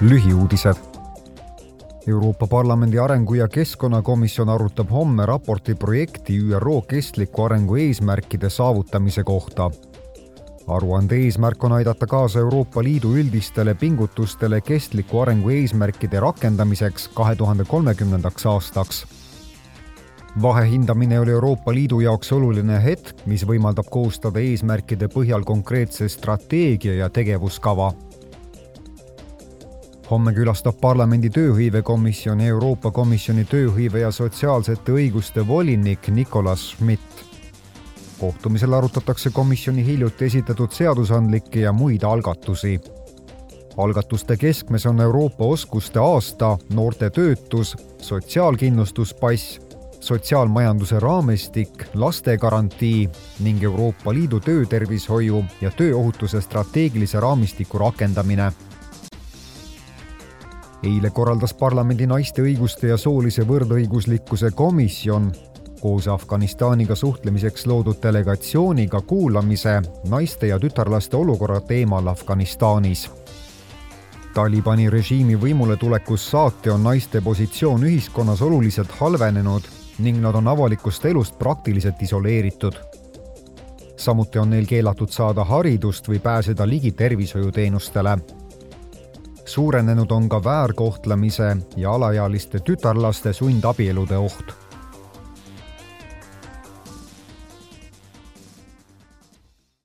lühiuudised. Euroopa Parlamendi arengu- ja keskkonnakomisjon arutab homme raporti projekti ÜRO kestliku arengu eesmärkide saavutamise kohta. aruande eesmärk on aidata kaasa Euroopa Liidu üldistele pingutustele kestliku arengu eesmärkide rakendamiseks kahe tuhande kolmekümnendaks aastaks vahehindamine oli Euroopa Liidu jaoks oluline hetk, mis võimaldab koostada eesmärkide põhjal konkreetse strateegia ja tegevuskava homme külastab parlamendi tööhõivekomisjoni Euroopa Komisjoni tööhõive ja sotsiaalsete õiguste volinik Nicolas Schmidt. kohtumisel arutatakse komisjoni hiljuti esitatud seadusandlikke ja muid algatusi. algatuste keskmes on Euroopa oskuste aasta, noorte töötus, sotsiaalkindlustuspass, sotsiaalmajanduse raamistik, lastegarantii ning Euroopa Liidu töötervishoiu ja tööohutuse strateegilise raamistiku rakendamine eile korraldas parlamendi naiste õiguste ja soolise võrdõiguslikkuse komisjon koos Afganistaniga suhtlemiseks loodud delegatsiooniga kuulamise naiste ja tütarlaste olukorra teemal Afganistanis. Talibani režiimi võimule tulekust saati on naiste positsioon ühiskonnas oluliselt halvenenud ning nad on avalikust elust praktiliselt isoleeritud. samuti on neil keelatud saada haridust või pääseda ligi tervishoiuteenustele suurenenud on ka väärkohtlemise ja alaealiste tütarlaste sundabielude oht